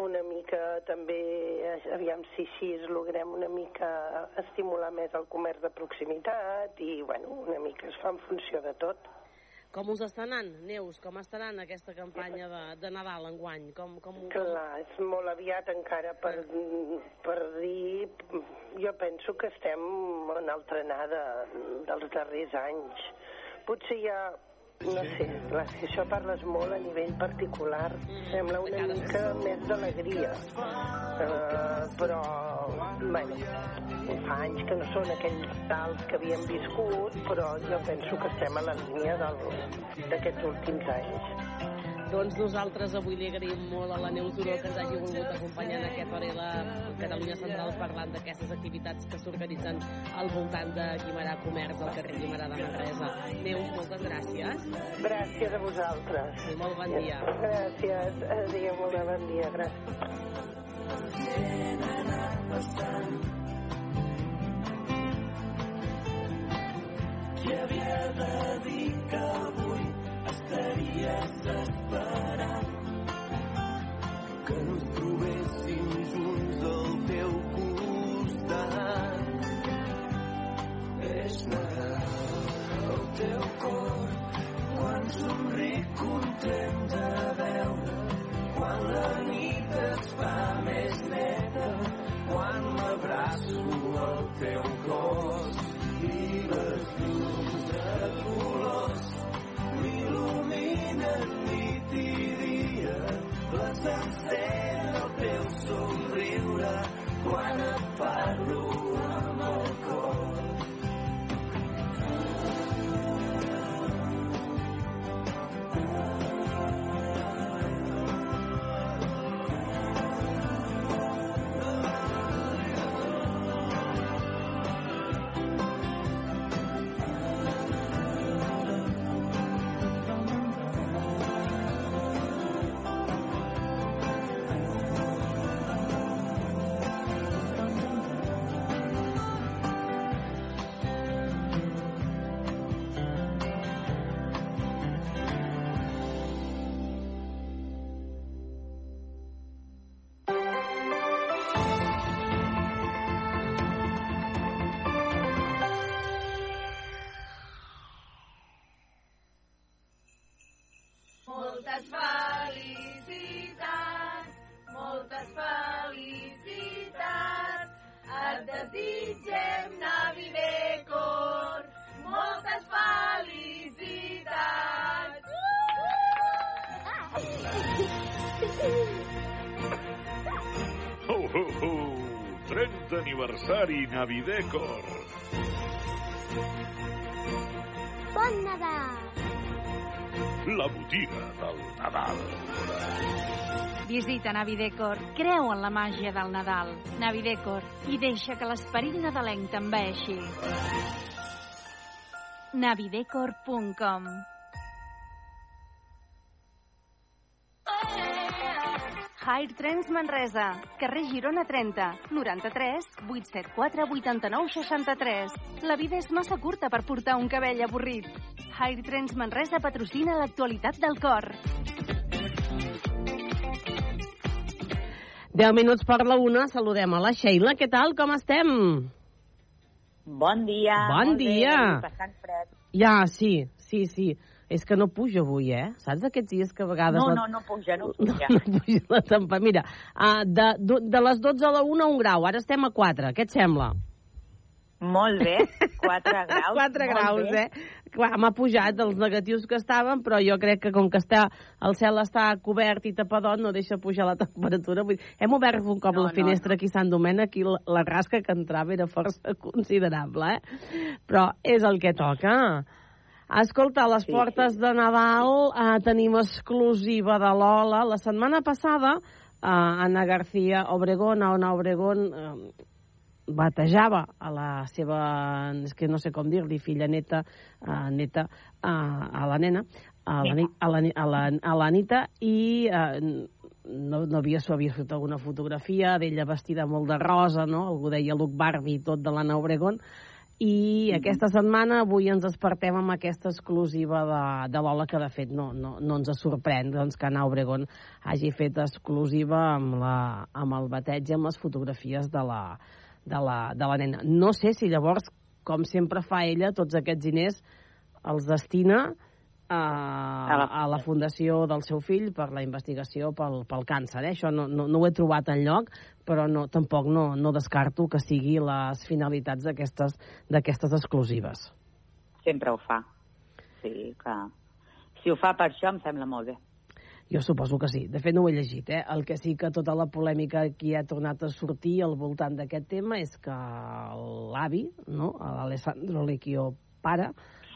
una mica també, eh, aviam si així es logrem una mica estimular més el comerç de proximitat i bueno, una mica es fa en funció de tot. Com us està anant, Neus? Com està anant aquesta campanya de, de Nadal enguany? Com, com, com... Clar, és molt aviat encara per, per dir... Jo penso que estem en el trenar de, dels darrers anys. Potser hi ha no sé, clar, si això parles molt a nivell particular, sembla una mica més d'alegria. Uh, però, bueno, fa anys que no són aquells tals que havíem viscut, però jo penso que estem a la línia d'aquests últims anys. Doncs nosaltres avui li agraïm molt a la Neus Duró que ens hagi volgut acompanyar en aquesta hora la Catalunya Central parlant d'aquestes activitats que s'organitzen al voltant de Guimarà Comerç, al carrer Guimarà de Manresa. Neus, moltes gràcies. Gràcies a vosaltres. I molt bon dia. Gràcies. Adéu, molt de bon dia. Gràcies. Qui havia de dir que avui estaries somric content de veure quan la nit es fa més neta quan m'abraço al teu cos. I les llums de colors m'il·luminen nit i dia les encén Navidecor! Bon Nadal! la botiga del Nadal. Visita Navidecor, creu en la màgia del Nadal. Navidecor, i deixa que l'esperit nadalenc t'envaeixi. navidecor.com High Trends Manresa, carrer Girona 30, 93 874 89 63. La vida és massa curta per portar un cabell avorrit. High Trends Manresa patrocina l'actualitat del cor. 10 minuts per la una, saludem a la Sheila. Què tal, com estem? Bon dia. Bon dia. Bé, passant fred. Ja, sí, sí, sí. És que no puja avui, eh? Saps aquests dies que a vegades... No, la- no, no puja, no No, puja. no puja la temperatura. Mira, uh, de, de, les 12 a la 1 un grau, ara estem a 4. Què et sembla? Molt bé, (laughs) 4 graus. 4 molt graus, bé. eh? Clar, m'ha pujat dels negatius que estaven, però jo crec que com que està, el cel està cobert i tapadot, no deixa pujar la temperatura. Vull dir, hem obert un cop No, la no, finestra aquí a Sant Domènec i la, la rasca que entrava era força (laughs) considerable, eh? Però és el que toca. Escolta, a les Sí, portes de Nadal eh, tenim exclusiva de Lola. La setmana passada, eh, Ana García Obregón, Ana Obregón, eh, batejava a la seva, és que no sé com dir-li, filla neta, uh, neta, uh, a la nena, a la, a la, a la, a la Anita, i uh, no, no havia, s'ho havia fet alguna fotografia d'ella vestida molt de rosa, no? Algú deia look Barbie i tot de l'Anna Obregón, i aquesta setmana avui ens despertem amb aquesta exclusiva de, de Lola, que de fet no, no, no ens sorprèn doncs, que Ana Obregón hagi fet exclusiva amb, la, amb el bateig i amb les fotografies de la, de, la, de la nena. No sé si llavors, com sempre fa ella, tots aquests diners els destina a, a, la, fundació del seu fill per la investigació pel, pel càncer. Eh? Això no, no, no ho he trobat en lloc, però no, tampoc no, no descarto que sigui les finalitats d'aquestes d'aquestes exclusives. Sempre ho fa. Sí, que... Si ho fa per això, em sembla molt bé. Jo suposo que sí. De fet, no ho he llegit. Eh? El que sí que tota la polèmica que ha tornat a sortir al voltant d'aquest tema és que l'avi, no? l'Alessandro Lecchio pare,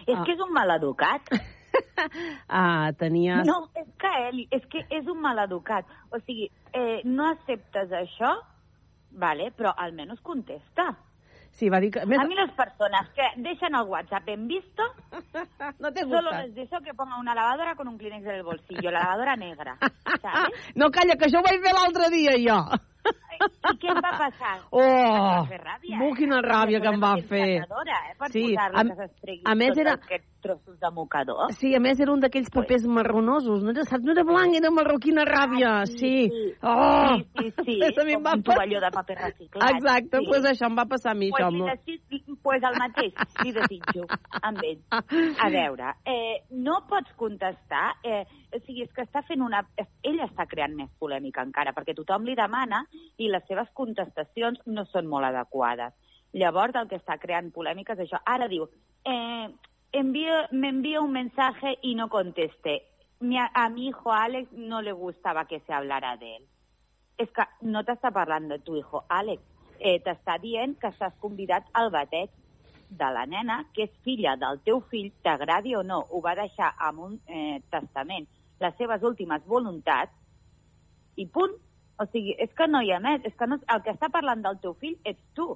És que és un maleducat. (laughs) (laughs) ah, tenia... No, és que ell, és que és un maleducat. O sigui, eh, no acceptes això, vale, però almenys contesta. Sí, va dir que... A mí las personas que dejan el WhatsApp en visto, (laughs) no te solo gusta. les deseo que ponga una lavadora con un Kleenex en el bolsillo, la lavadora negra, (laughs) ¿sabes? No, calla, que això ho vaig fer l'altre dia, jo. (laughs) I què em va passar? Oh, Em va fer ràbia, bu, eh? quina ràbia que em va fer. Eh? Per Sí, posar-la a- que s'estregui a més tots era- aquests trossos de mocador. Sí, a més era un d'aquells papers marronosos. No era, no era blanc, era marró. Quina ràbia. Ah, sí. sí. Oh! Sí, sí, sí, (laughs) A mi em com va passar- tovalló de paper reciclat. Exacte, sí. doncs pues això em va passar a mi, Pues, això. li pues el mateix li desitjo amb ell. A veure, eh, no pots contestar, eh, o sigui, és que està fent una... Ell està creant més polèmica encara, perquè tothom li demana i les seves contestacions no són molt adequades. Llavors, el que està creant polèmica és això. Ara diu, eh, envío, me envía un mensaje y no contesté. Mi, a, mi hijo Alex no le gustaba que se hablara de él. És que no t'està parlant de tu hijo, Àlex. Eh, t'està dient que estàs convidat al bateig de la nena, que és filla del teu fill, t'agradi o no, ho va deixar amb un eh, testament, les seves últimes voluntats, i punt. O sigui, és que no hi ha més. És que no, el que està parlant del teu fill ets tu.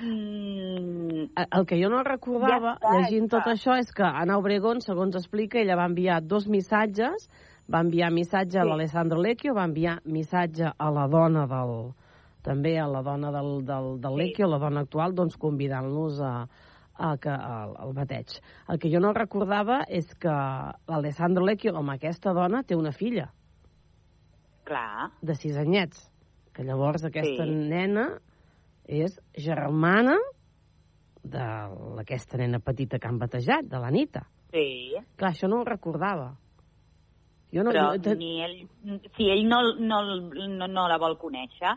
Mm, El que jo no recordava, Ja està, llegint tot ja. això, és que Ana Obregón, segons explica, ella va enviar dos missatges, va enviar missatge a Sí. l'Alessandro Lecchio, va enviar missatge a la dona del també a la dona del, del, del Sí. Lecchio, la dona actual, doncs convidant-los a, a que, al, al bateig. El que jo no recordava és que l'Alessandro Lecchio, amb aquesta dona, té una filla clar. de sis anyets, que llavors aquesta Sí. nena és germana d'aquesta nena petita que han batejat, de l'Anita. Sí. Clar, això no ho recordava. Jo no, Però no, ni ell, si ell no, no, no, no la vol conèixer,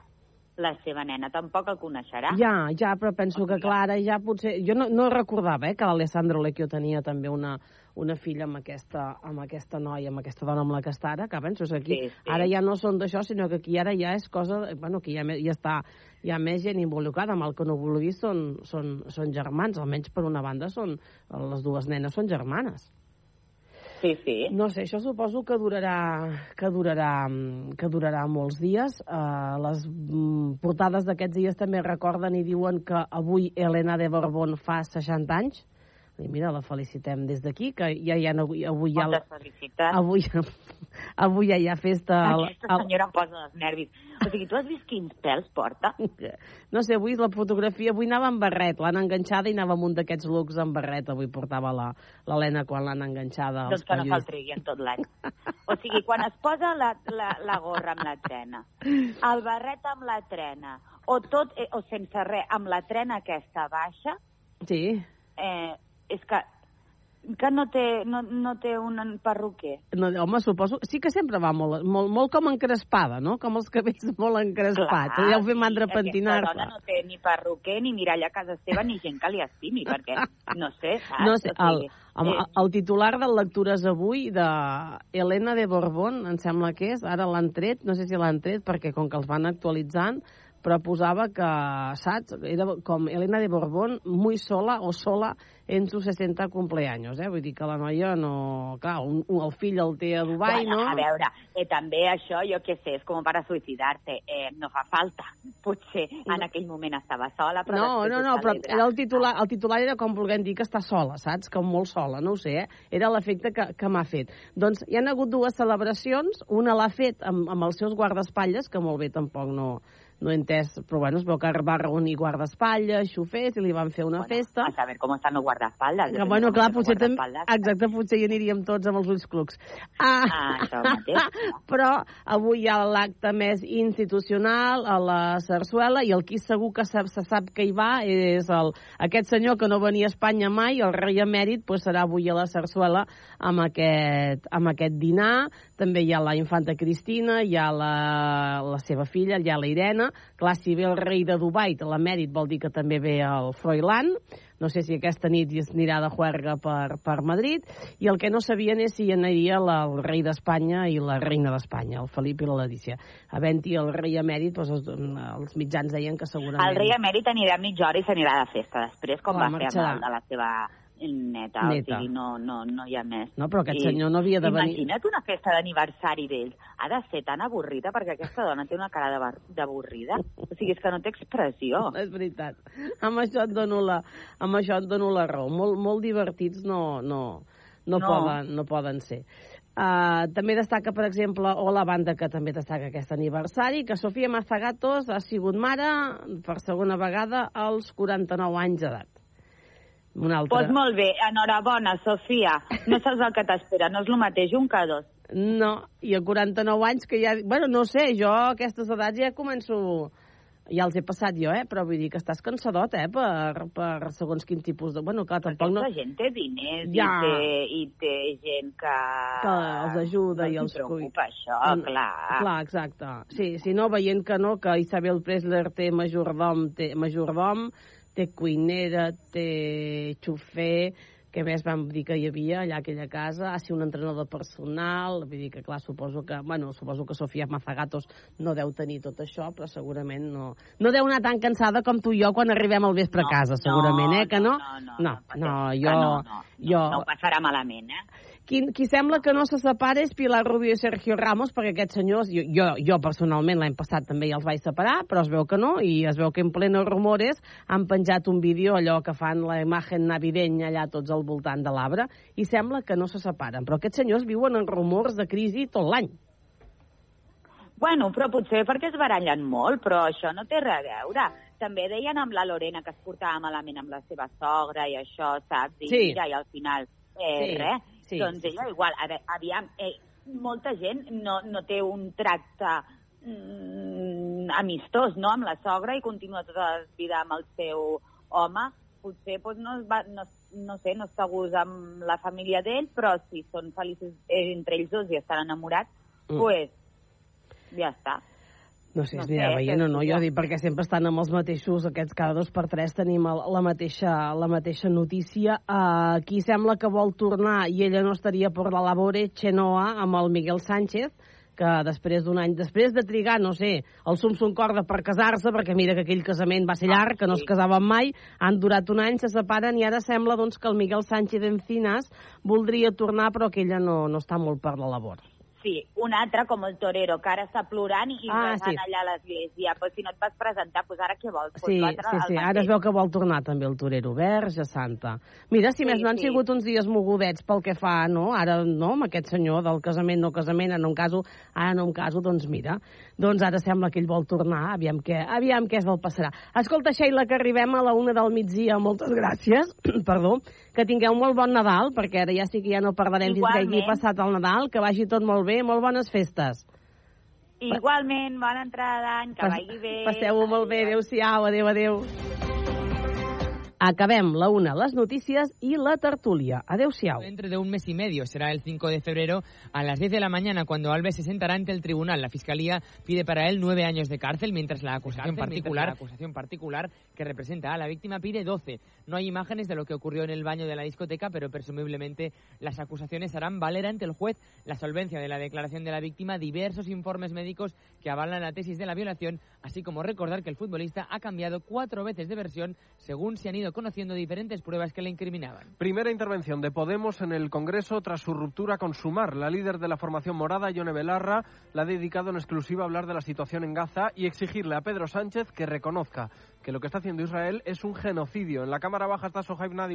la seva nena tampoc el coneixerà. Ja, ja, però penso que Clara ja potser... Jo no, no recordava eh, que l'Alessandro Lecchio tenia també una, una filla amb aquesta, amb aquesta noia, amb aquesta dona amb la que està ara, que penso que aquí Sí, sí. ara ja no són d'això, sinó que aquí ara ja és cosa... Bueno, que ja, ja està hi ha més gent involucrada, amb el que no vulgui són, són, són germans, almenys per una banda són les dues nenes són germanes. Sí, sí. No sé, això suposo que durarà, que durarà, que durarà molts dies. Uh, les mm, portades d'aquests dies també recorden i diuen que avui Helena de Borbón fa 60 anys. I mira, la felicitem des d'aquí, que ja hi ha, avui, ja... Moltes felicitats. Avui, avui ja hi ha festa... al- Aquesta al- senyora em posa els nervis. O sigui, tu has vist quins pèls porta? No sé, avui la fotografia, avui anava amb barret, l'han enganxada i anava amb un d'aquests looks amb barret, avui portava l'Helena quan l'han enganxada Doncs que no se'l en tot l'any. O sigui, quan es posa la, la, la gorra amb la trena, el barret amb la trena, o tot, eh, o sense res, amb la trena aquesta baixa, Sí, eh, és que, que no té, no, no té un perruquer. no, home, suposo... Sí que sempre va molt, molt, molt com encrespada, no? Com els cabells molt encrespats. Clar, ja ho fer mandra Aquesta pentinar-se. dona no té ni perruquer, ni mirall a casa seva, ni gent que li estimi, perquè, no sé, (laughs) saps? No sé, el, el, eh, el titular del Lectures avui de Helena de Borbón, em sembla que és, ara l'han tret, no sé si l'han tret perquè com que els van actualitzant, però posava que, saps, era com Helena de Borbón muy sola o sola en sus 60 cumpleaños, eh? Vull dir que la noia no... Clar, un, un, el fill el té a Dubai, bueno, no? A veure, eh, també això, jo què sé, és com per a suïcidar-te. Eh, no fa falta. (laughs) Potser en aquell moment estava sola, però No, no, no, però era el titular, el titular era com volguem dir que està sola, saps? Com molt sola, no ho sé, eh? Era l'efecte que, que m'ha fet. Doncs hi han hagut dues celebracions, una l'ha fet amb, amb els seus guardaespatlles, que molt bé tampoc no, no he entès, però bueno, es veu que va reunir guardaespatlles, xofers, i li van fer una bueno, festa. A saber com estan els guardaespaldes. Que, bueno, clar, potser també, exacte, potser hi aniríem tots amb els ulls clucs. Ah, Ah, això mateix. (laughs) però avui hi ha l'acte més institucional a la Sarsuela i el qui segur que se, se sap que hi va és el, aquest senyor que no venia a Espanya mai, el rei emèrit, pues serà avui a la Sarsuela amb aquest, amb aquest dinar. També hi ha la infanta Cristina, hi ha la, la seva filla, hi ha la Irene. Clar, si ve el rei de Dubai, l'emèrit vol dir que també ve el Froilán. No sé si aquesta nit es anirà de juerga per, per Madrid. I el que no sabien és si hi aniria la, el rei d'Espanya i la reina d'Espanya, el Felip i la Leticia. Havent-hi el rei emèrit, doncs els, els mitjans deien que segurament... El rei emèrit anirà a mitja hora i s'anirà de festa després, com Clar, va fer marxarà. amb el de la seva neta, Neta. o sigui, no, no, no hi ha més. No, però aquest senyor no havia de venir- Imagina't una festa d'aniversari d'ells. Ha de ser tan avorrida, perquè aquesta dona té una cara d'avorrida. O sigui, és que no té expressió. (laughs) És veritat. Amb això et dono la, amb això et dono la raó. Molt, molt divertits no, no, no, No. Poden, no poden ser. Uh, també destaca, per exemple, o la banda que també destaca aquest aniversari, que Sofia Mazagatos ha sigut mare per segona vegada als 49 anys d'edat. Una altra... Pues molt bé, enhorabona, Sofia. No saps el que t'espera, no és el mateix un que dos. No, i a 49 anys que ja... Bueno, no sé, jo a aquestes edats ja començo... Ja els he passat jo, eh? Però vull dir que estàs cansadot, eh? Per, per segons quin tipus de... Bueno, clar, tampoc no... Aquesta gent té diners Ja. i, té, i té gent que... que els ajuda no i els cuida. preocupa això, Mm, clar. Clar, exacte. Sí, si no, veient que no, que Isabel Presler té majordom, té majordom, té cuinera, té xofer, que més vam dir que hi havia allà a aquella casa, ha sigut un entrenador personal, vull dir que, clar, suposo que, bueno, suposo que Sofia Mazagatos no deu tenir tot això, però segurament no... No deu anar tan cansada com tu i jo quan arribem al vespre a casa, segurament, eh, que no? no, no, no, jo... Que no, no, jo... no ho passarà malament, eh? Qui, qui sembla que no se separa és Pilar Rubio i Sergio Ramos, perquè aquests senyors, jo, jo, jo personalment l'any passat també ja els vaig separar, però es veu que no, i es veu que en pleno rumores han penjat un vídeo, allò que fan la imatge navidenya allà tots al voltant de l'arbre, i sembla que no se separen. Però aquests senyors viuen en rumors de crisi tot l'any. Bueno, però potser perquè es barallen molt, però això no té res a veure. També deien amb la Lorena que es portava malament amb la seva sogra i això, saps? I Sí. mira, i al final, eh, Sí, res. Sí, doncs sí, ella igual, a veure, aviam, eh, molta gent no, no té un tracte mm, amistós, no?, amb la sogra i continua tota la vida amb el seu home. Potser doncs, no, es va, no, no sé, no està gust amb la família d'ell, però si són feliços entre ells dos i estan enamorats, Mm. pues ja està. No sé, No es sé, anirà veient o no, jo dic, perquè sempre estan amb els mateixos, aquests cada dos per tres tenim el, la, mateixa, la mateixa notícia. Uh, qui sembla que vol tornar i ella no estaria per la labore, Chenoa, amb el Miguel Sánchez, que que després d'un any, després de trigar, no sé, el sum son corda per casar-se, perquè mira que aquell casament va ser llarg, que no es casaven mai, han durat un any, se separen i ara sembla doncs, que el Miguel Sánchez Encinas voldria tornar, però que ella no, no està molt per la labor. Sí, un altre com el torero, que ara està plorant i Ah, sí. allà a l'església. Pues si no et vas presentar, pues ara què vols? Pues Sí, sí, sí. Ara es veu que vol tornar també el torero. Verge Santa. Mira, si Sí, més no han sí. sigut uns dies mogudets pel que fa, no? Ara, no? Amb aquest senyor del casament, no casament, en un caso, ara no un caso, doncs mira. Doncs ara sembla que ell vol tornar, aviam què, aviam què es el passarà. Escolta, Sheila, que arribem a la una del migdia. Moltes gràcies. (clears throat) Perdó. Que tingueu molt bon Nadal, perquè ara ja sí que ja no parlarem fins que hagi passat el Nadal. Que vagi tot molt bé. Molt bones festes. Igualment, bona entrada d'any, que Pas- vagi bé. Passeu-ho molt bé. Adéu-siau. Adéu, adéu. Acabem la una, les notícies i la tertúlia. Adéu-siau. Dentro de un mes y medio, será el 5 de febrero a las 10 de la mañana cuando Alves se sentará ante el tribunal. La Fiscalía pide para él nueve años de cárcel, mientras la acusación cárcel, mientras particular, la acusación particular que representa a la víctima pide 12. No hay imágenes de lo que ocurrió en el baño de la discoteca, pero presumiblemente las acusaciones harán valer ante el juez la solvencia de la declaración de la víctima, diversos informes médicos que avalan la tesis de la violación, así como recordar que el futbolista ha cambiado cuatro veces de versión según se han ido conociendo diferentes pruebas que le incriminaban. Primera intervención de Podemos en el Congreso tras su ruptura con Sumar. La líder de la formación morada, Yone Belarra, la ha dedicado en exclusiva a hablar de la situación en Gaza y exigirle a Pedro Sánchez que reconozca que lo que está haciendo Israel es un genocidio. En la Cámara Baja está Sohaib Nadi.